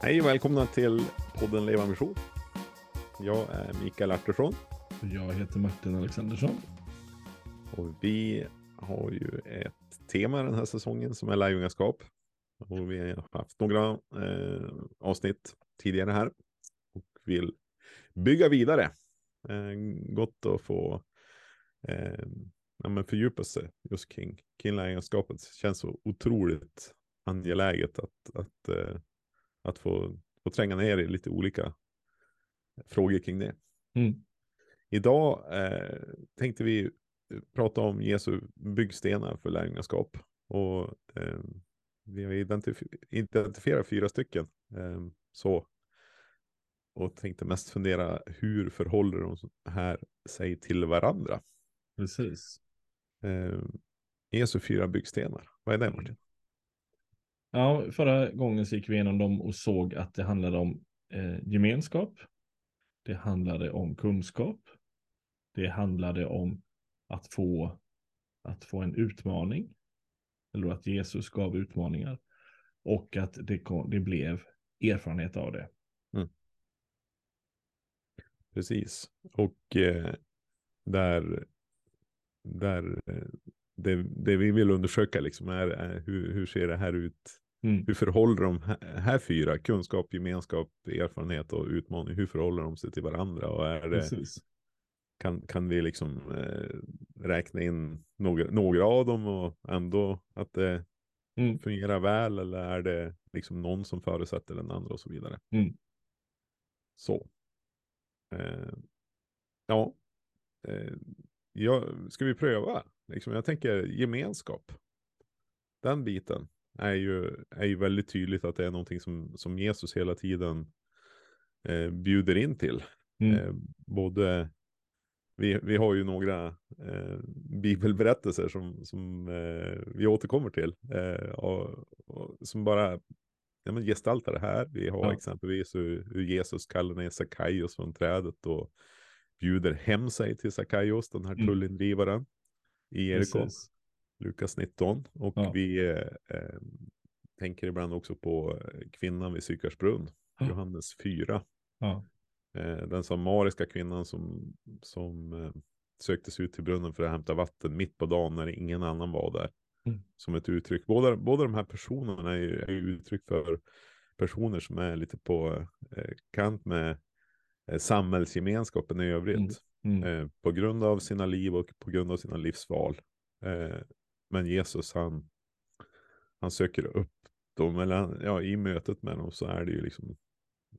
Hej och välkomna till podden Leva Mission. Jag är Mikael Artursson Jag heter Martin Alexandersson. och vi har ju ett tema den här säsongen som är lärjungaskap. Och vi har haft några eh, avsnitt tidigare här och vill bygga vidare. Eh, gott att få eh, ja, men fördjupa sig just kring, kring lärjungaskapet. Det känns så otroligt angeläget att, att, eh, att få, få tränga ner i lite olika frågor kring det. Mm. Idag eh, tänkte vi prata om Jesu byggstenar för lärjungaskap. Och eh, vi har identif- identifierat fyra stycken. Eh, så. Och tänkte mest fundera hur förhåller de här sig till varandra? Precis. Eh, Jesu fyra byggstenar. Vad är det Martin? Ja, förra gången så gick vi igenom dem och såg att det handlade om eh, gemenskap. Det handlade om kunskap. Det handlade om att få, att få en utmaning. Eller att Jesus gav utmaningar. Och att det, kom, det blev erfarenhet av det. Mm. Precis. Och eh, där, där eh, det, det vi vill undersöka liksom är, är hur, hur ser det här ut? Mm. Hur förhåller de här, fyra, kunskap, gemenskap, erfarenhet och utmaning, hur förhåller de sig till varandra? Och är det, Precis. kan, kan vi liksom eh, räkna in några, några av dem och ändå att det Mm. fungerar väl? Eller är det liksom någon som förutsätter den andra och så vidare? Mm. Så. Eh, ja. Eh, ja, ska vi pröva? Liksom, jag tänker gemenskap. Den biten är ju, är ju väldigt tydligt att det är någonting som, som Jesus hela tiden eh, bjuder in till. Mm. Eh, både, vi, vi har ju några eh, bibelberättelser som, som eh, vi återkommer till. Eh, och, och, som bara ja, men gestaltar det här. Vi har Ja. exempelvis hur, hur Jesus kallar ner Sackaios från trädet och bjuder hem sig till Sackaios, den här Mm. tullindrivaren i Jeriko. Precis. Lukas 19. Och Ja. vi eh, eh, tänker ibland också på eh, kvinnan vid Sykarsbrunn, Ja. Johannes 4. Ja. Eh, den samariska kvinnan som, som eh, sökte sig ut till brunnen för att hämta vatten mitt på dagen när ingen annan var där. Mm. Som ett uttryck. Båda, båda de här personerna är är uttryck för personer som är lite på eh, kant med eh, samhällsgemenskapen i övrigt. Mm. Eh, på grund av sina liv och på grund av sina livsval. Eh, men Jesus han, han söker upp dem, eller han, ja, i mötet med dem så är det ju liksom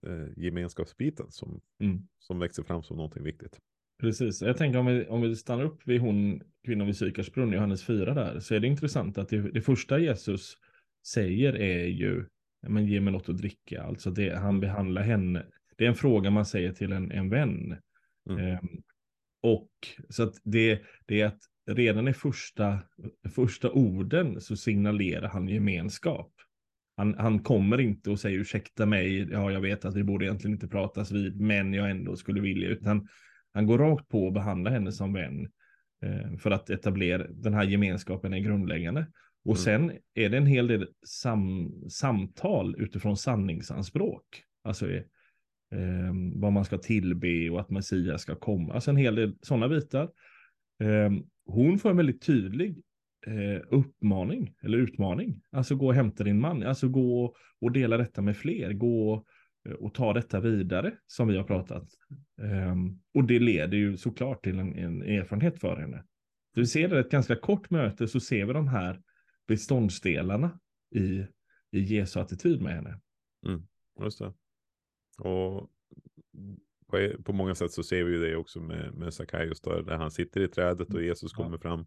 eh, gemenskapsbiten som, Mm. som växer fram som någonting viktigt. Precis, jag tänker om vi, om vi stannar upp vid hon, kvinnan vid Sykarsbrunn, Johannes 4 där, så är det intressant att det, det första Jesus säger är ju, "Ja, men ge mig något att dricka, alltså det, han behandlar henne, det är en fråga man säger till en, en vän. Mm. Ehm, och så att det, det är att redan i första, första orden så signalerar han gemenskap. Han, han kommer inte och säger ursäkta mig, ja jag vet att vi borde egentligen inte pratas vid, men jag ändå skulle vilja, utan han går rakt på och behandlar henne som vän eh, för att etablera den här gemenskapen är grundläggande. Och Mm. sen är det en hel del sam, samtal utifrån sanningsanspråk. Alltså eh, eh, vad man ska tillbe och att Messias ska komma. Alltså en hel del sådana bitar. Eh, hon får en väldigt tydlig eh, uppmaning eller utmaning. Alltså gå och hämta din man. Alltså gå och dela detta med fler. Gå eh, och ta detta vidare som vi har pratat. Ehm, och det leder ju såklart till en, en erfarenhet för henne. Så vi ser det ett ganska kort möte så ser vi de här beståndsdelarna i, i Jesu attityd med henne. Mm, just det. Och på, på många sätt så ser vi ju det också med, med Sackaios då, där han sitter i trädet och Jesus Ja. kommer fram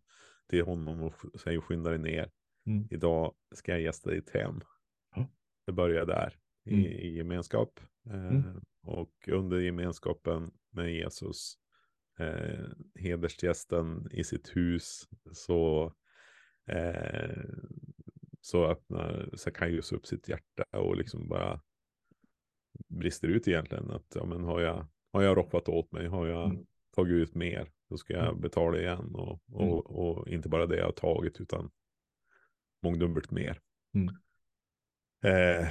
till honom och säger skynda dig ner. Mm. Idag ska jag gästa ditt hem. Ja. Det börjar där i, Mm. i gemenskap. Eh, Mm. Och under gemenskapen med Jesus, eh, hedersgästen i sitt hus, så, eh, så öppnar Sackaios upp sitt hjärta och liksom bara brister ut egentligen. Att ja, men har, jag, har jag rofpat åt mig, har jag Mm. tagit ut mer, då ska jag Mm. betala igen. Och, och, Mm. och inte bara det jag har tagit, utan mångdubbelt mer. Mm. Eh,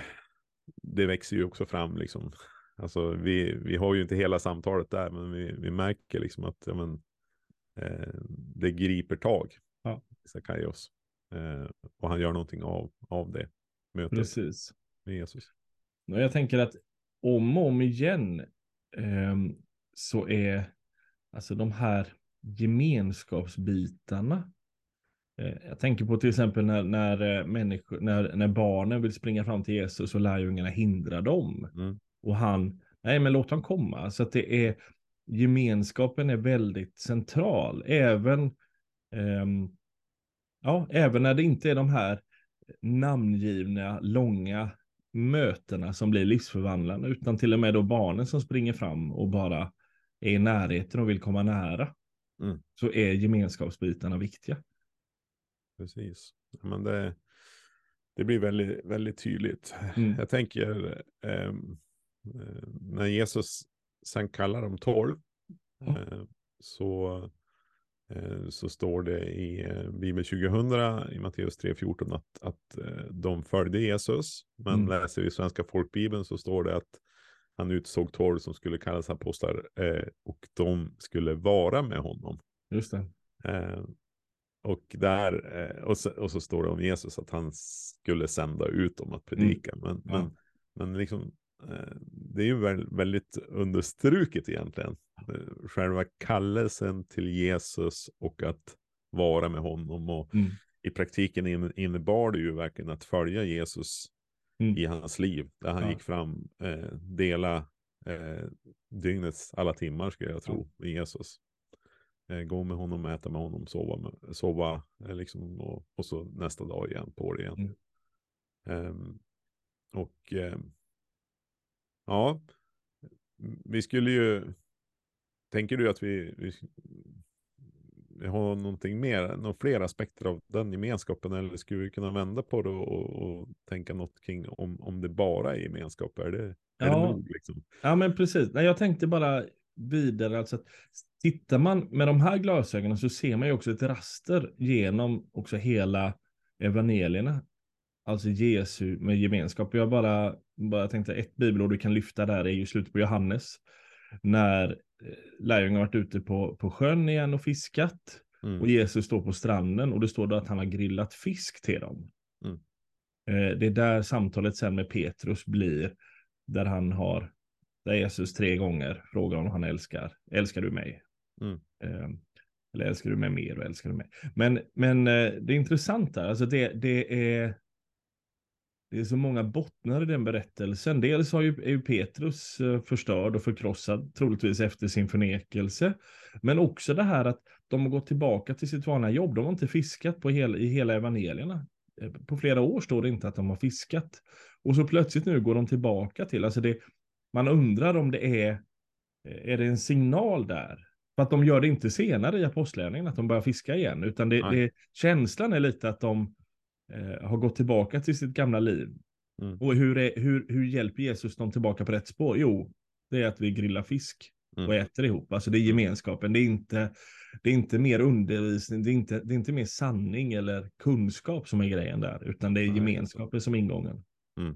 det växer ju också fram liksom. Alltså vi, vi har ju inte hela samtalet där, men vi, vi märker liksom att ja, men, eh, det griper tag. Ja. Sakaios. Eh, och han gör någonting av, av det mötet Precis. med Jesus. Och jag tänker att om och om igen eh, så är alltså de här gemenskapsbitarna. Eh, jag tänker på till exempel när, när, eh, människor, när, när barnen vill springa fram till Jesus och lärjungarna hindrar dem. Mm. Och han, nej men låt dem komma. Så att det är, gemenskapen är väldigt central. Även, ehm, ja, även när det inte är de här namngivna, långa mötena som blir livsförvandlande, utan till och med då barnen som springer fram och bara är i närheten och vill komma nära. Mm. Så är gemenskapsbitarna viktiga. Precis. Men det, det blir väldigt, väldigt tydligt. Mm. Jag tänker ehm, eh, när Jesus sen kallar dem tolv Ja. eh, så, så står det i eh, Bibel 2000 i Matteus 3.14 att, att eh, de följde Jesus. Men Mm. läser vi svenska folkbibeln så står det att han utsåg tolv som skulle kallas apostlar eh, och de skulle vara med honom. Just det. Eh, och, där, eh, och, så, och så står det om Jesus att han skulle sända ut dem att predika. Men, Mm. Ja. men, men liksom, eh, det är ju väl, väldigt understruket egentligen. Eh, Själva kallelsen till Jesus och att vara med honom. Och Mm. i praktiken in- innebar det ju verkligen att följa Jesus Mm. i hans liv. Där han Ja. gick fram, eh, dela eh, dygnets alla timmar skulle jag tro med Jesus. Eh, gå med honom, äta med honom, sova, med, sova eh, liksom, och, och så nästa dag igen på det igen. Mm. Ehm, och ehm, ja, vi skulle ju, tänker du att vi, vi, vi har någonting mer, några fler aspekter av den gemenskapen eller skulle vi kunna vända på det och, och tänka något kring om, om det bara är gemenskap? Är det, är Ja. det nog liksom? Ja, men precis. Nej, jag tänkte bara vidare, alltså att tittar man med de här glasögonen så ser man ju också ett raster genom också hela evangelierna. Alltså Jesu med gemenskap. Jag bara, bara tänkte ett bibelord du kan lyfta där är ju slutet på Johannes. När eh, lärjungarna varit ute på, på sjön igen och fiskat. Mm. Och Jesus står på stranden och det står då att han har grillat fisk till dem. Mm. Eh, Det är där samtalet sen med Petrus blir. Där han har, där Jesus tre gånger frågar om han älskar. Älskar du mig? Mm. Eh, Eller älskar du mig mer och älskar du mig? Men, men eh, det är intressant där. Alltså det, det är det är så många bottnar i den berättelsen. Dels har ju, är ju Petrus eh, förstörd och förkrossad, troligtvis efter sin förnekelse. Men också det här att de har gått tillbaka till sitt vanliga jobb. De har inte fiskat på hel, i hela evangelierna. Eh, På flera år står det inte att de har fiskat. Och så plötsligt nu går de tillbaka till, alltså det, man undrar om det är, är det en signal där? För att de gör det inte senare i apostlagärningarna, att de börjar fiska igen, utan det, det, känslan är lite att de eh, har gått tillbaka till sitt gamla liv. Mm. Och hur, är, hur, hur hjälper Jesus dem tillbaka på rätt spår? Jo, det är att vi grillar fisk och Mm. äter ihop. Alltså det är gemenskapen. Det är inte, det är inte mer undervisning, det är inte, det är inte mer sanning eller kunskap som är grejen där, utan det är gemenskapen som är ingången. Mm.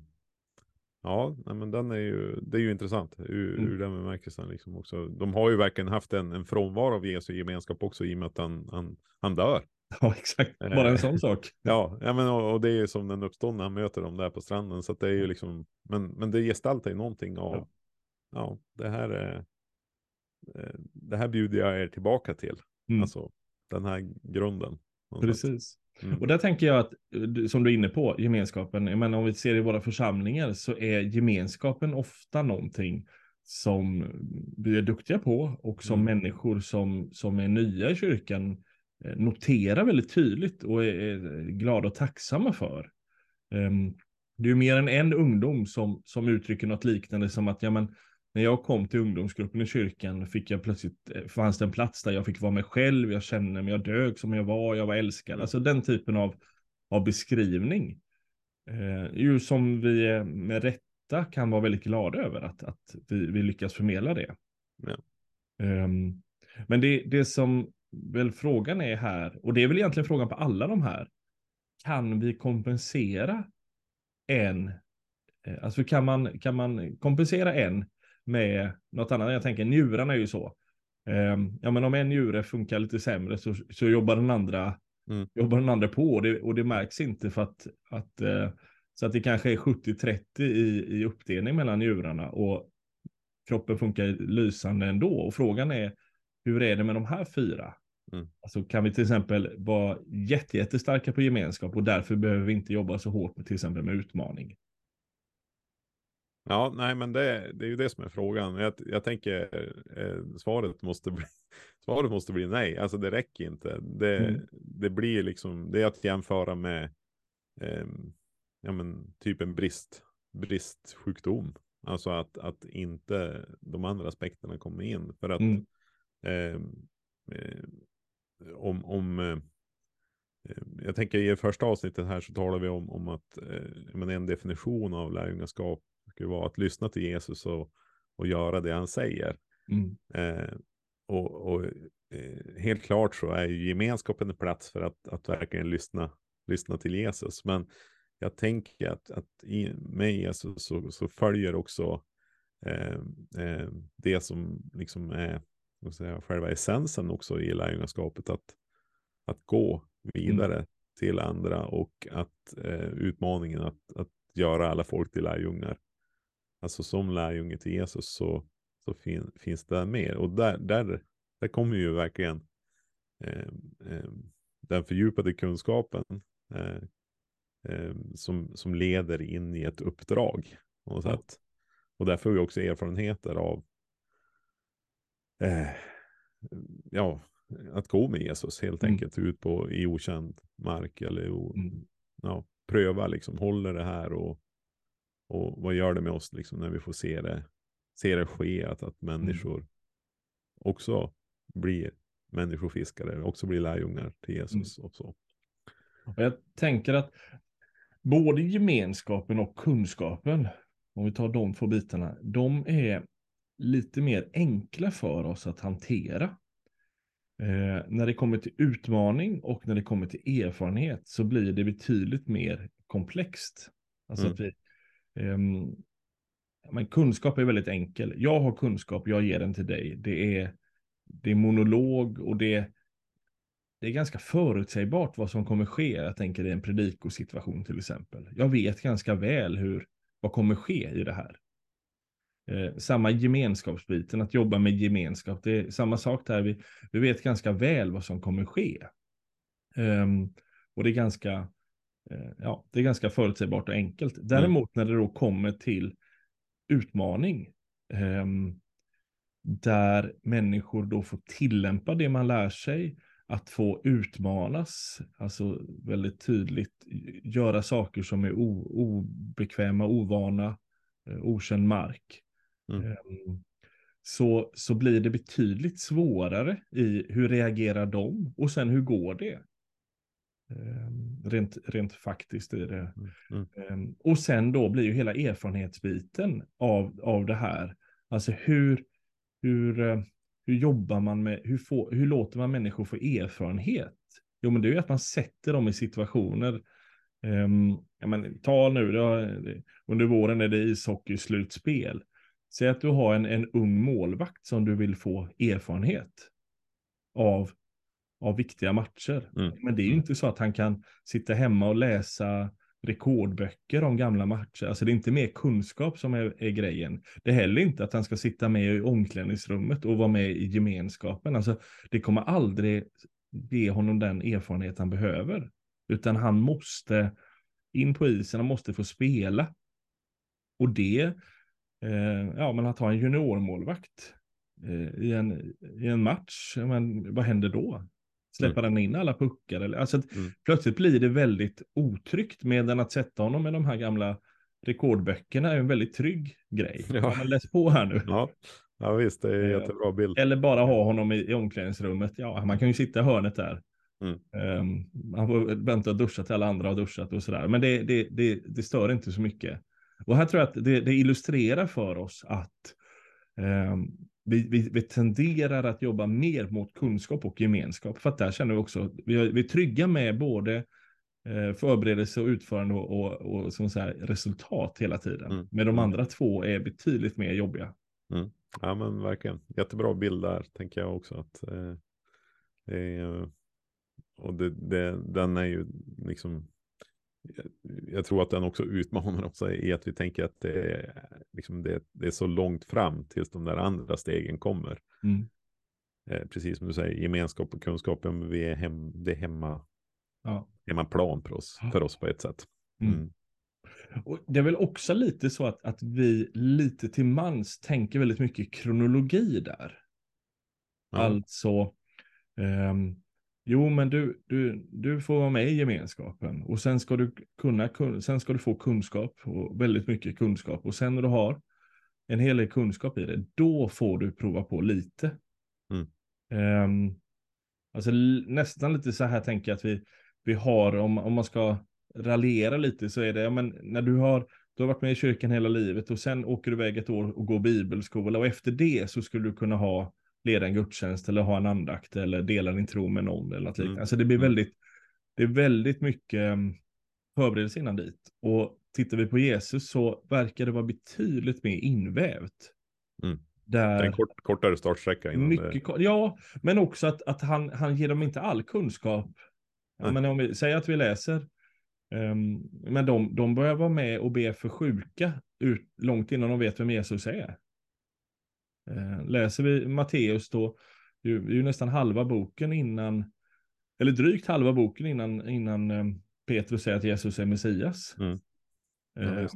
Ja, men den är ju, det är ju intressant ur, Mm. ur den bemärkelsen. Liksom också. De har ju verkligen haft en, en frånvaro av Jesu gemenskap också i och med att han, han, han dör. Ja, exakt. Eh. Bara en sån sak. Ja, ja men, och, och det är ju som den uppståndne han möter dem där på stranden. Så det är ju liksom, men, men det gestaltar ju någonting av, Ja. ja, det här är, eh, det här bjuder jag er tillbaka till. Mm. Alltså den här grunden. Precis. Mm. Och där tänker jag att, eh, som du är inne på, gemenskapen, jag menar om vi ser i våra församlingar så är gemenskapen ofta någonting som vi är duktiga på och som Mm. människor som, som är nya i kyrkan eh, noterar väldigt tydligt och är, glada och tacksamma för. Ehm, Det är ju mer än en ungdom som, som uttrycker något liknande som att ja, men, när jag kom till ungdomsgruppen i kyrkan fick jag plötsligt, eh, fanns det en plats där jag fick vara mig själv, jag kände mig, jag dög som jag var, jag var älskad. Alltså den typen av, av beskrivning. Eh, ju som vi eh, med rätta kan vara väldigt glada över att, att vi, vi lyckas förmedla det. Ja. Ehm, men det, det som väl frågan är här, och det är väl egentligen frågan på alla de här, kan vi kompensera en Eh, alltså kan man, kan man kompensera en med något annat? Jag tänker njurarna är ju så. Eh, ja, men om en njure funkar lite sämre så, så jobbar den andra mm. jobbar den andra på och det, och det märks inte för att, att eh, så att det kanske är 70-30 i, i uppdelning mellan njurarna och kroppen funkar lysande ändå. Och frågan är, hur är det med de här fyra? Mm. Alltså kan vi till exempel vara jättestarka på gemenskap och därför behöver vi inte jobba så hårt med till exempel med utmaning. Ja, nej, men det, det är ju det som är frågan. Jag, jag tänker eh, svaret måste bli svaret måste bli nej. Alltså det räcker inte. Det, mm. det blir liksom, det är att jämföra med eh, ja, men, typ en brist, bristsjukdom. Alltså att, att inte de andra aspekterna kommer in. För att mm. eh, eh, om, om eh, jag tänker i första avsnittet här så talar vi om, om att eh, men en definition av lärjungaskap skulle vara att lyssna till Jesus och, och göra det han säger. Mm. Eh, och, och eh, helt klart så är ju gemenskapen en plats för att, att verkligen lyssna, lyssna till Jesus. Men jag tänker att, att i, med Jesus så, så följer också eh, eh, det som liksom är säga, själva essensen också i lärjungaskapet. Att, att gå vidare mm. till andra och att eh, utmaningen att, att göra alla folk till lärjungar. Alltså som lärjunge till Jesus så, så fin, finns det mer. Och där, där, där kommer ju verkligen eh, eh, den fördjupade kunskapen eh, eh, som, som leder in i ett uppdrag. Och, så att, och där får vi också erfarenheter av eh, ja, att gå med Jesus helt mm. enkelt ut på i okänd mark eller o, mm. ja, pröva liksom, håller det här och, och vad gör det med oss liksom när vi får se det, se det ske, att, att mm. människor mm. också blir människofiskare, också blir lärjungar till Jesus mm. och så. Och jag tänker att både gemenskapen och kunskapen, om vi tar de två bitarna, de är lite mer enkla för oss att hantera. Eh, när det kommer till utmaning och när det kommer till erfarenhet så blir det betydligt mer komplext. Alltså mm. att vi, eh, men kunskap är väldigt enkel. Jag har kunskap, jag ger den till dig. Det är, det är monolog och det, det är ganska förutsägbart vad som kommer ske. Jag tänker i en predikosituation till exempel. Jag vet ganska väl hur, vad kommer ske i det här. Eh, samma gemenskapsbiten, att jobba med gemenskap. Det är samma sak där. Vi, vi vet ganska väl vad som kommer ske. Um, och det är ganska, uh, ja, det är ganska förutsägbart och enkelt. Mm. Däremot mm. när det då kommer till utmaning, um, där människor då får tillämpa det man lär sig, att få utmanas, alltså väldigt tydligt göra saker som är obekväma, ovana, eh, okänd mark. Mm. Ehm, så, så blir det betydligt svårare i hur reagerar de och sen hur går det? Ehm, rent, rent faktiskt i det. Mm. Mm. Ehm, och sen då blir ju hela erfarenhetsbiten av, av det här. Alltså hur, hur, eh, hur jobbar man med, hur, får, hur låter man människor få erfarenhet? Jo, men det är ju att man sätter dem i situationer. Um, ja, men, ta nu, då, under våren är det ishockeyslutspel. Säg att du har en, en ung målvakt som du vill få erfarenhet av, av viktiga matcher. Mm. Men det är ju inte så att han kan sitta hemma och läsa rekordböcker om gamla matcher. Alltså det är inte mer kunskap som är, är grejen. Det är heller inte att han ska sitta med i omklädningsrummet och vara med i gemenskapen. Alltså det kommer aldrig ge honom den erfarenhet han behöver. Utan han måste in på isen, han måste få spela. Och det eh, ja, men att ha en juniormålvakt eh, i, en, i en match, men vad händer då? Släpper mm. han in alla puckar? Eller? Alltså mm. Plötsligt blir det väldigt otryggt, medan att sätta honom med de här gamla rekordböckerna är en väldigt trygg grej. Ja. Man läst på här nu? Ja. Ja visst, det är en eh, jättebra bild. Eller bara ha honom i, i omklädningsrummet. Ja, man kan ju sitta i hörnet där. Mm. Um, han får vänta och duscha till alla andra har duschat och sådär. Men det, det, det, det stör inte så mycket. Och här tror jag att det, det illustrerar för oss att eh, vi, vi, vi, tenderar att jobba mer mot kunskap och gemenskap. För att där känner vi också, vi, vi är trygga med både eh, förberedelse och utförande och, och, och som så här, resultat hela tiden. Mm. Men de Mm. andra två är betydligt mer jobbiga. Ja men verkligen. Jättebra bild där tänker jag också. Att, eh, det är, och det, det, den är ju liksom. Jag- tror att den också utmanar oss i att vi tänker att det är, liksom det, det är så långt fram tills de där andra stegen kommer. Mm. Eh, precis som du säger, gemenskap och kunskap, vi är hem, det är hemma, Ja. hemmaplan för oss, för oss på ett sätt. Mm. Mm. Och det är väl också lite så att, att vi lite till mans tänker väldigt mycket kronologi där. Ja. Alltså, ehm, jo men du, du, du får vara med i gemenskapen och sen ska du kunna, kun- sen ska du få kunskap och väldigt mycket kunskap och sen när du har en hel del kunskap i det, då får du prova på lite. Mm. Ehm, alltså nästan lite så här tänker jag att vi, vi har, om, om man ska raljera lite så är det, ja, men när du har, du har varit med i kyrkan hela livet och sen åker du iväg ett år och går bibelskola och efter det så skulle du kunna ha, leda en gudstjänst eller ha en andakt eller dela din tro med någon eller något Mm. liknande. Alltså det blir Mm. väldigt, det är väldigt mycket um, förberedelse innan dit. Och tittar vi på Jesus så verkar det vara betydligt mer invävt. Mm. Där... En kort, kortare startsträcka innan Mycket, det, ja, men också att, att han, han ger dem inte all kunskap. Nej. men om vi säger att vi läser, ehm, men de, de börjar vara med och be för sjuka ut, långt innan de vet vem Jesus är. Eh, läser vi Matteus då, det är ju, nästan halva boken innan, eller drygt halva boken innan, innan ehm, Petrus säger att Jesus är Messias. Mm. Ja, just.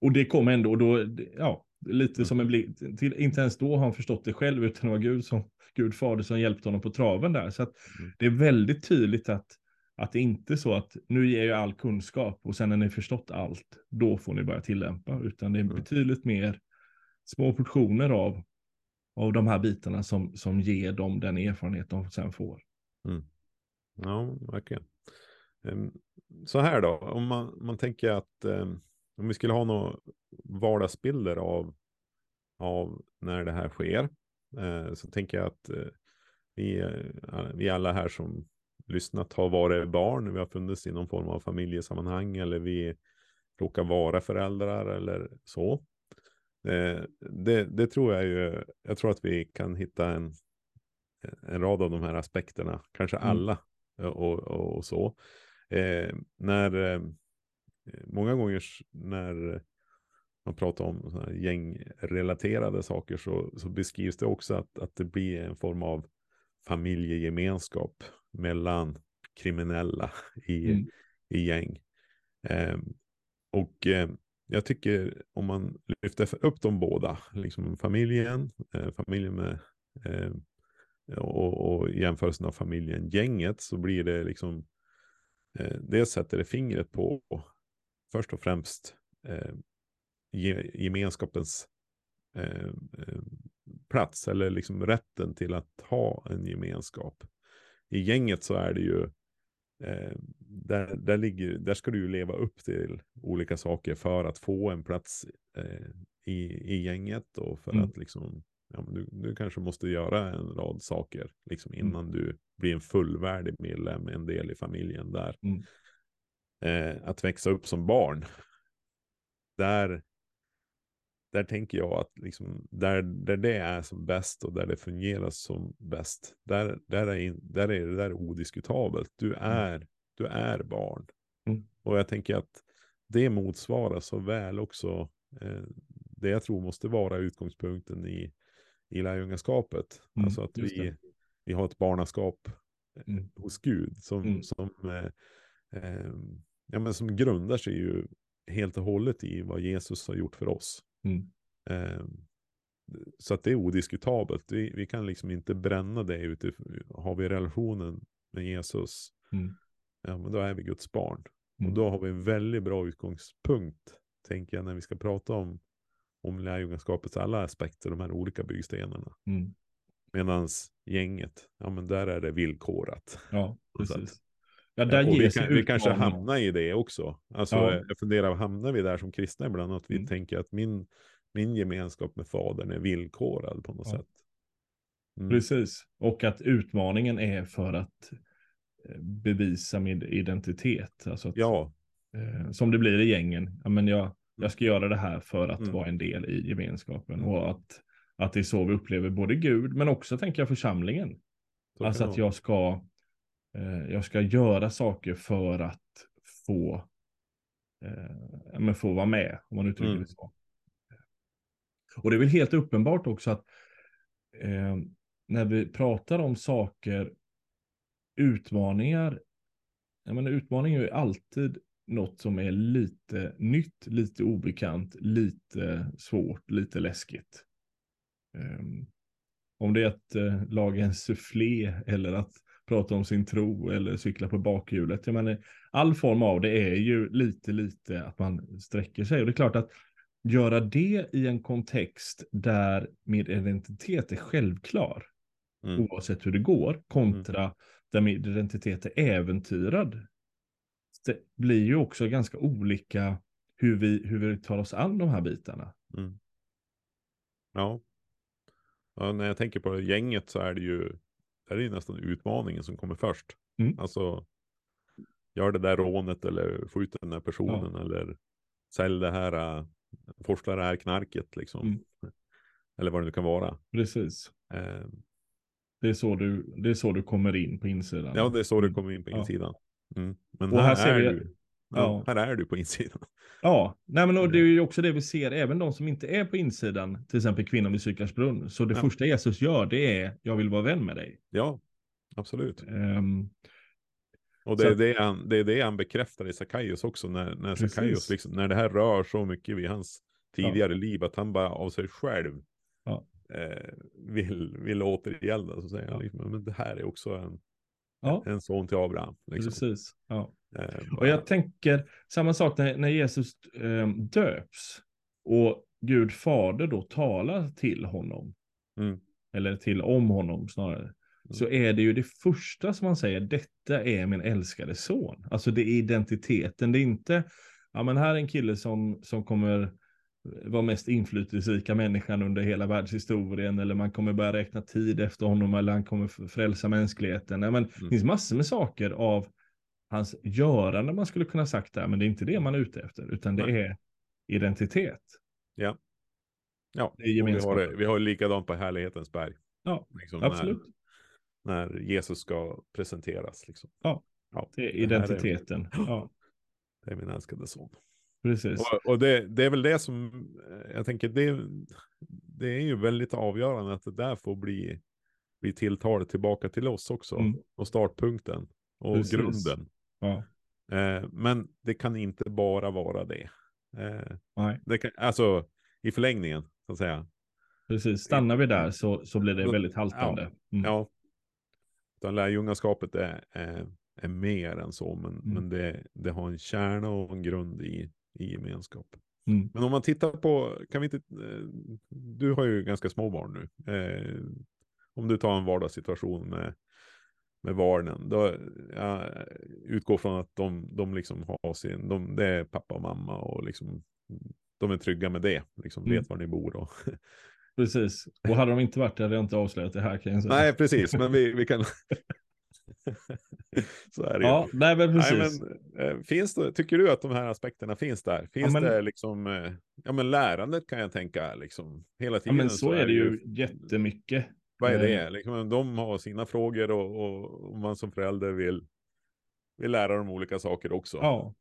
och det kom ändå, och då, ja, lite Mm. som en blick, till, inte ens då har han förstått det själv, utan det var Gud som, Gud fader som hjälpte honom på traven där. Så Mm. det är väldigt tydligt att, att det inte är så att nu ger jag all kunskap och sen när ni förstått allt, då får ni börja tillämpa, utan det är Mm. betydligt mer små portioner av, av de här bitarna som, som ger dem den erfarenhet de sen får. Mm. Ja, verkligen. Ehm, så här då, om man, man tänker att ehm, om vi skulle ha några vardagsbilder av, av när det här sker, eh, så tänker jag att eh, vi, eh, vi alla här som lyssnat har varit barn, vi har funnits i någon form av familjesammanhang eller vi råkar vara föräldrar eller så. Eh, Det, det tror jag ju, jag tror att vi kan hitta en, en rad av de här aspekterna, kanske Mm. alla och, och, och så. Eh, när, eh, många gånger när man pratar om gängrelaterade saker så, så beskrivs det också att, att det blir en form av familjegemenskap mellan kriminella i, Mm. i gäng. Eh, och eh, jag tycker om man lyfter upp de båda, liksom familjen, eh, familjen med eh, och, och jämförelsen av familjen, gänget, så blir det liksom, eh, det sätter det fingret på först och främst eh, gemenskapens eh, eh, plats, eller liksom rätten till att ha en gemenskap. I gänget så är det ju, eh, där, där, ligger, där ska du ju leva upp till olika saker för att få en plats eh, i, i gänget och för Mm. att liksom ja, du, du kanske måste göra en rad saker liksom Mm. innan du blir en fullvärdig medlem, en del i familjen där. Mm. Eh, att växa upp som barn, där, där tänker jag att liksom, där, där det är som bäst och där det fungerar som bäst, där, där, är, in, där är det där odiskutabelt. Du är, du är barn. Mm. Och jag tänker att det motsvarar så väl också eh, det jag tror måste vara utgångspunkten i, i lärjungaskapet. Mm, alltså att vi, vi har ett barnaskap eh, Mm. hos Gud som, Mm. som, eh, eh, ja, men som grundar sig ju helt och hållet i vad Jesus har gjort för oss. Mm. Eh, så att det är odiskutabelt. Vi, vi kan liksom inte bränna det utifrån, har vi relationen med Jesus, Mm. Ja men då är vi Guds barn. Mm. Och då har vi en väldigt bra utgångspunkt, tänker jag, när vi ska prata om, om lärjungaskapets alla aspekter, de här olika byggstenarna. Mm. Medan gänget, ja men där är det villkorat. Ja, precis. Ja, där och vi, kan, vi kanske hamnar i det också. Alltså, Ja. Jag funderar, hamnar vi där som kristna ibland? Att vi Mm. tänker att min, min gemenskap med fadern är villkorad på något Ja. sätt. Mm. Precis. Och att utmaningen är för att bevisa min identitet. Alltså att, Ja, eh, som det blir i gängen. Ja, men jag, jag ska göra det här för att Mm. vara en del i gemenskapen. Mm. Och att, att det är så vi upplever både Gud, men också tänker jag församlingen. så alltså att jag ska, eh, jag ska göra saker för att få, eh, men få vara med, om man uttrycker Mm. det så. Och det är väl helt uppenbart också att eh, när vi pratar om saker, utmaningar, jag menar utmaning är ju alltid något som är lite nytt, lite obekant, lite svårt, lite läskigt. Ehm, om det är att eh, laga en soufflé eller att prata om sin tro eller cykla på bakhjulet. Jag menar, all form av det är ju lite, lite att man sträcker sig. Och det är klart att göra det i en kontext där min identitet är självklar, Mm. oavsett hur det går, kontra där min identitet är äventyrad. Det blir ju också ganska olika hur vi, hur vi tar oss an de här bitarna. Mm. Ja. ja. När jag tänker på gänget så är det ju, det är ju nästan utmaningen som kommer först. Mm. Alltså, gör det där rånet eller skjut den där personen eller sälj det här, uh, forsla det här knarket liksom. Mm. Eller vad det nu kan vara. Precis. Eh, Det är så du, det är så du kommer in på insidan. ja, det är så det Mm. kommer in på Ja. insidan. Mm. Men här, här ser är vi- du, ja, ja. här är du på insidan. Ja, nej men och det är ju också det vi ser, även de som inte är på insidan, till exempel kvinnan vid Sykarsbrunn. Så det Ja. första Jesus gör, det är, jag vill vara vän med dig. Ja, absolut. Ehm, Och det är att- det, han, det är det han bekräftar i Sackaios också, när, när liksom, när det här rör så mycket vid hans tidigare liv, att han bara av sig själv Ja. Eh, vill, vill återgälda, så säger han liksom, men det här är också en, ja, en son till Abraham. Liksom. precis. Ja. Eh, Och jag tänker samma sak när, när Jesus ehm, döps och Gud fader då talar till honom, mm, eller till om honom snarare, så är det ju det första som man säger, detta är min älskade son. Alltså det är identiteten, det är inte, ja men här är en kille som, som kommer vara mest inflytelserika människan under hela världshistorien, eller man kommer börja räkna tid efter honom, eller han kommer frälsa mänskligheten. Nej, men det Mm. finns massor med saker av hans görande man skulle kunna sagt där, men det är inte det man är ute efter, utan det Nej. är identitet. ja, Det är och vi har, det, vi har likadant på härlighetens berg. Ja, liksom, Absolut. När, när Jesus ska presenteras. Liksom. Ja, ja det är här är- identiteten. Ja, Det är min älskade son. Precis. Och, och det, det är väl det som, eh, jag tänker, det, det är ju väldigt avgörande att det där får bli, bli tilltalet tillbaka till oss också. Mm. Och startpunkten och Precis. grunden. Ja, Eh, men det kan inte bara vara det. Eh, nej. det kan, alltså i förlängningen, så att säga. Precis, stannar vi där så, så blir det väldigt haltande. Mm. Ja. Utan lärjungaskapet är, är, är mer än så, men, Mm. men det, det har en kärna och en grund i, i gemenskap. Mm. Men om man tittar på, kan vi inte, eh, du har ju ganska små barn nu. Eh, om du tar en vardagssituation med, med barnen, då jag utgår från att de, de liksom har sin, de, det är pappa och mamma och liksom, de är trygga med det, liksom Mm. vet var ni bor och Precis. Och hade de inte varit det hade jag inte avslöjat det här kan jag säga. Nej, precis, men vi, vi kan... så är det ju. Ja, nej men precis. Nej, men, finns det, tycker du att de här aspekterna finns där? Finns men- det liksom, eh, ja men lärandet kan jag tänka liksom hela ja, tiden. men så är det ju jättemycket. Vad är Eh, det? Liksom, de har sina frågor och, och, och man som förälder vill, vill lära dem olika saker också. Ja.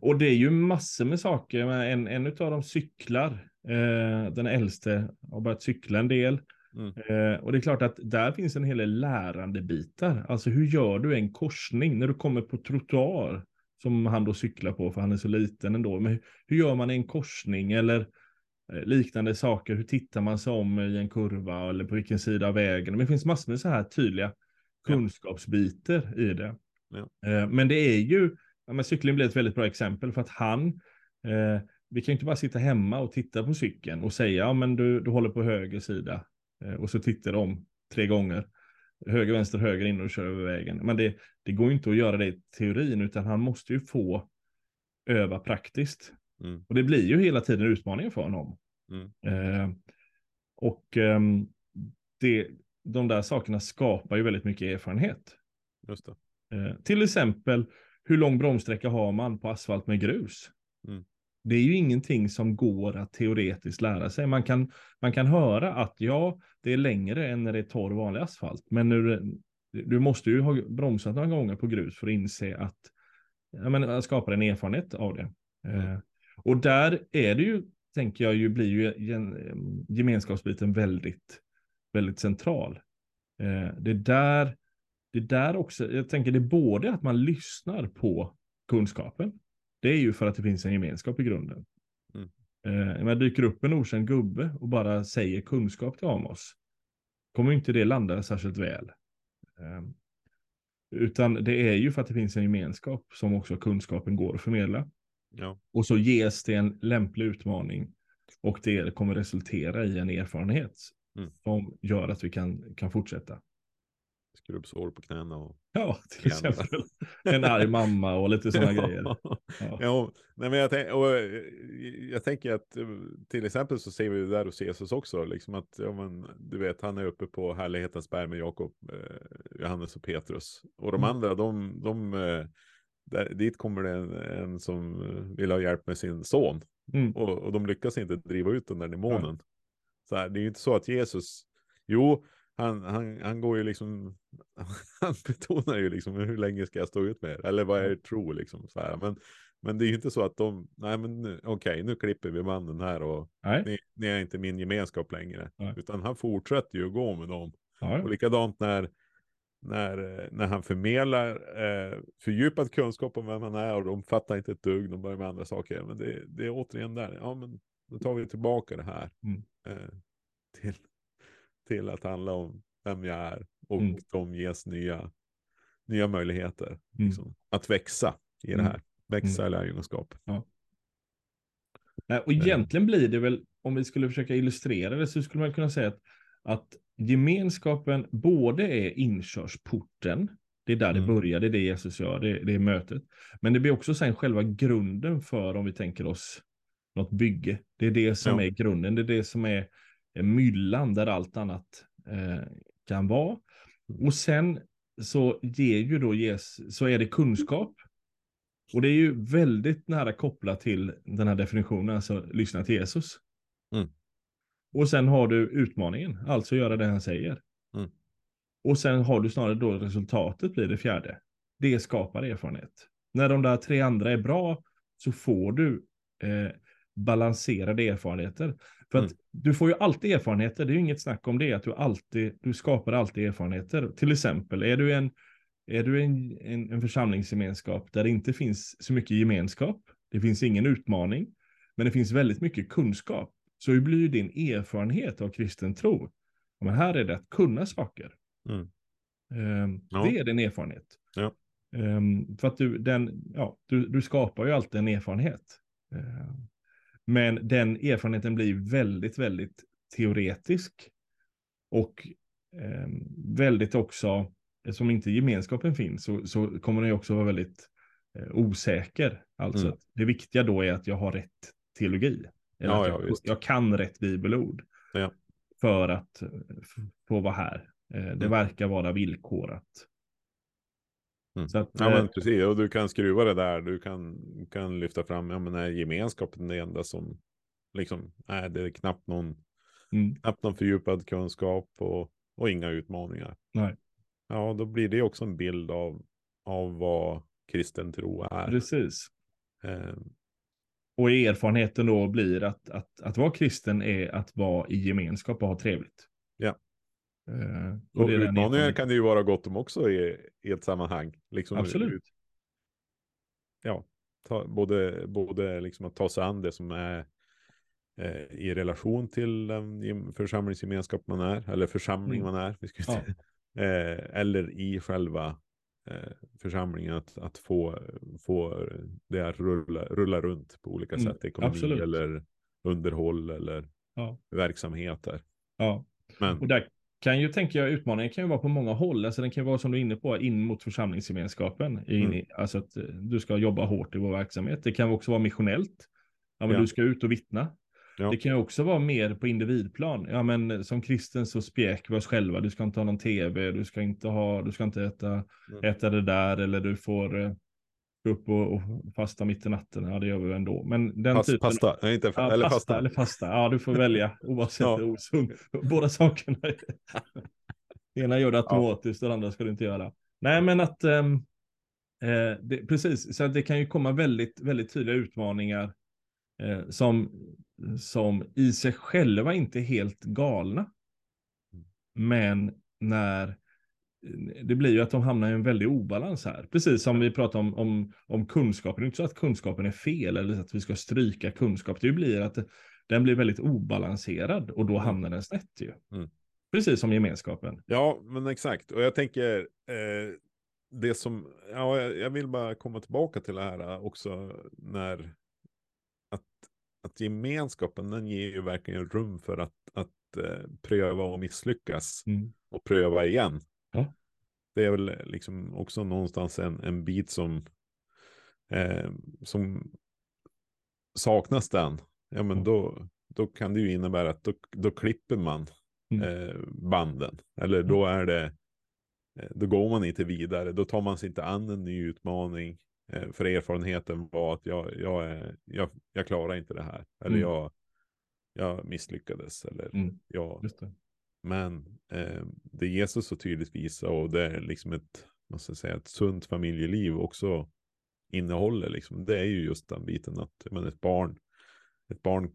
Och det är ju massor med saker. Men En, en av dem cyklar. Eh, den äldste har börjat cykla en del. Mm. Eh, och det är klart att där finns en hel del lärande bitar. Alltså hur gör du en korsning när du kommer på trottoar? Som han då cyklar på för han är så liten ändå. Men hur, hur gör man en korsning eller eh, liknande saker? Hur tittar man sig om i en kurva eller på vilken sida av vägen? Men det finns massor med så här tydliga Ja. kunskapsbitar i det. Ja. Eh, men det är ju, ja, men cykling blir ett väldigt bra exempel för att han, eh, vi kan ju inte bara sitta hemma och titta på cykeln och säga, ja men du, du håller på höger sida eh, och så tittar de tre gånger. Höger, vänster, höger in och kör över vägen. Men det, det går ju inte att göra det i teorin utan han måste ju få öva praktiskt. Mm. Och det blir ju hela tiden utmaningen för honom. Mm. Eh, och ehm, det, de där sakerna skapar ju väldigt mycket erfarenhet. Eh, till exempel, hur lång bromssträcka har man på asfalt med grus? Mm. Det är ju ingenting som går att teoretiskt lära sig. Man kan, man kan höra att ja, det är längre än när det är torr vanlig asfalt. Men nu, du måste ju ha bromsat några gånger på grus för att inse att ja, men, skapa en erfarenhet av det. Mm. Eh, och där är det ju, tänker jag, ju, blir ju gemenskapsbiten väldigt, väldigt central. Eh, det där, det där också, jag tänker det är både att man lyssnar på kunskapen, det är ju för att det finns en gemenskap i grunden. Mm. Eh, men dyker upp en okänd gubbe och bara säger kunskap till Amos, kommer inte det landa särskilt väl. Eh, utan det är ju för att det finns en gemenskap som också kunskapen går att förmedla. Ja. Och så ges det en lämplig utmaning och det kommer resultera i en erfarenhet Mm. som gör att vi kan, kan fortsätta. Skrubbsår på knäna och... Ja, till exempel en arg mamma och lite sådana grejer. Ja. Ja, nej, men jag, tänk, eh, jag tänker att eh, till exempel så ser vi det där hos Jesus också, liksom att ja, men, du vet, han är uppe på härlighetens berg med Jakob, eh, Johannes och Petrus. Och de Mm. andra, de, de eh, där, dit kommer det en, en som vill ha hjälp med sin son. Mm. Och, och de lyckas inte driva ut den där demonen. Så här, det är ju inte så att Jesus, jo, han, han, han går ju liksom, han betonar ju liksom hur länge ska jag stå ut med er? Eller vad är tro liksom? Så här. Men, men det är ju inte så att de, nej men okej, nu klipper vi banden här och Nej. ni, ni är inte min gemenskap längre. Nej. Utan han fortsätter ju att gå med dem. Ja, Och likadant när, när, eh, när han förmedlar eh, fördjupad kunskap om vem han är och de fattar inte ett dugg, de börjar med andra saker. Men det, det är återigen där, ja men då tar vi tillbaka det här Mm. eh, till, till att handla om vem jag är och Mm. de ges nya, nya möjligheter Mm. liksom, att växa i det Mm. här. Växa i lärjungaskap. Nej, och egentligen blir det väl, om vi skulle försöka illustrera det, så skulle man kunna säga att, att gemenskapen både är inkörsporten, det är där det Mm. börjar, det är det Jesus gör, det, det är mötet. Men det blir också sen själva grunden för, om vi tänker oss något bygge. Det är det som Ja. är grunden, det är det som är myllan där allt annat eh, kan vara. Och sen så ger ju då Jesus, så är det kunskap. Och det är ju väldigt nära kopplat till den här definitionen, alltså lyssna till Jesus. Mm. Och sen har du utmaningen, alltså göra det han säger. Mm. Och sen har du snarare då resultatet blir det fjärde. Det skapar erfarenhet. När de där tre andra är bra så får du eh, balanserade erfarenheter. För att Mm. du får ju alltid erfarenheter, det är ju inget snack om det, att du alltid, du skapar alltid erfarenheter. Till exempel, är du en, är du en, en, en församlingsgemenskap där det inte finns så mycket gemenskap, det finns ingen utmaning, men det finns väldigt mycket kunskap, så blir ju din erfarenhet av kristen tro, men här är det att kunna saker. Mm. Ehm, Ja. Det är din erfarenhet. Ja. Ehm, för att du, den, ja, du, du skapar ju alltid en erfarenhet. Ehm, men den erfarenheten blir väldigt, väldigt teoretisk. Och ehm, väldigt också, som inte gemenskapen finns, så, så kommer den också vara väldigt eh, osäker. Alltså Mm. det viktiga då är att jag har rätt teologi. Eller Ja, att ja, jag, visst. jag kan rätt bibelord. Ja. För att eh, få vara här. Eh, Det Mm. verkar vara villkorat. Mm. Så att, Ja eh, men precis, och du kan skruva det där, du kan, kan lyfta fram, ja men är gemenskapen det enda som, liksom, nej det är knappt någon, mm, knappt någon fördjupad kunskap och, och inga utmaningar. Nej. Ja, då blir det också en bild av, av vad kristen tro är. precis. Eh, Och erfarenheten då blir att, att, att vara kristen är att vara i gemenskap och ha trevligt. Eh, och den utmaningar kan det ju vara gott om också i, i ett sammanhang. Liksom, Absolut. ut- Ja, ta, både, både liksom att ta sig an det som är eh, i relation till den gem- församlingsgemenskap man är, eller församling Mm. man är, vi ska Ja. eh, eller i själva eh, församlingen, att, att få, få det att rulla, rulla runt på olika Mm, sätt, ekonomi absolut. eller underhåll eller Ja. verksamheter. Ja. Men Och där kan ju, tänker jag, utmaningen kan ju vara på många håll. Alltså den kan ju vara som du är inne på, in mot församlingsgemenskapen. In Mm. alltså att eh, du ska jobba hårt i vår verksamhet. Det kan också vara missionellt. Ja, men Ja. du ska ut och vittna. Det kan ju också vara mer på individplan. Ja, men som kristen så spjäk vi oss själva. Du ska inte ha någon tv, du ska inte ha, du ska inte äta, mm. äta det där eller du får eh, gå upp och, och, fasta mitt i natten. Ja, det gör vi ändå. Men den Pass, typen... Pasta, Nej, inte, ja, eller pasta, pasta. Eller pasta. Ja, du får välja oavsett ja. osund. Båda sakerna. det ena gör det automatiskt, ja. det andra ska du inte göra. Nej, men att um, eh, det, precis, så det kan ju komma väldigt, väldigt tydliga utmaningar eh, som, som i sig själva inte är helt galna. Mm. Men när det blir ju att de hamnar i en väldig obalans här. Precis som vi pratar om, om, om kunskapen. Det är inte så att kunskapen är fel eller att vi ska stryka kunskap. Det blir att den blir väldigt obalanserad och då mm. hamnar den snett ju. Mm. Precis som gemenskapen. Ja, men exakt. Och jag tänker eh, det som, ja, jag vill bara komma tillbaka till det här också när att, att gemenskapen, den ger ju verkligen rum för att, att eh, pröva och misslyckas mm. och pröva igen. Ja. Det är väl liksom också någonstans en, en bit som, eh, som saknas den. Ja, men då, då kan det ju innebära att då, då klipper man mm. eh, banden. Eller mm. då är det, eh, då går man inte vidare. Då tar man sig inte an en ny utmaning. Eh, för erfarenheten var att jag, jag, är, jag, jag klarar inte det här. Eller mm. jag, jag misslyckades. Eller mm. jag, men eh, det Jesus så tydligt visar och det är liksom ett, måste säga, ett sunt familjeliv också innehåller liksom. Det är ju just den biten att men ett barn, ett barn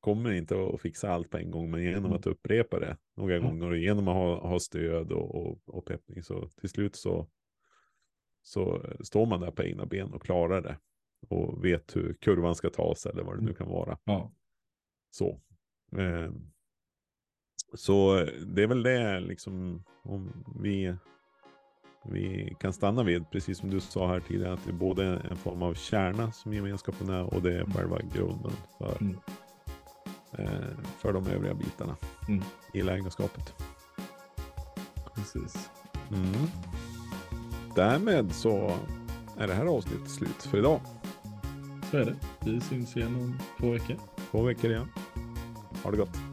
kommer inte att fixa allt på en gång, men genom mm. att upprepa det några mm. gånger och genom att ha, ha stöd och, och, och peppning så till slut så, så står man där på egna ben och klarar det och vet hur kurvan ska tas eller vad det nu mm. kan vara. Ja. Så. Eh, så det är väl det liksom om vi, vi kan stanna vid, precis som du sa här tidigare, att det är både en form av kärna som gemenskapen är och det är mm. själva grunden för, mm. eh, för de övriga bitarna mm. i lägenskapet. Precis. Mm. Därmed så är det här avsnittet slut för idag. Så är det. Vi syns igen om två veckor. Två veckor igen. Ha det gott.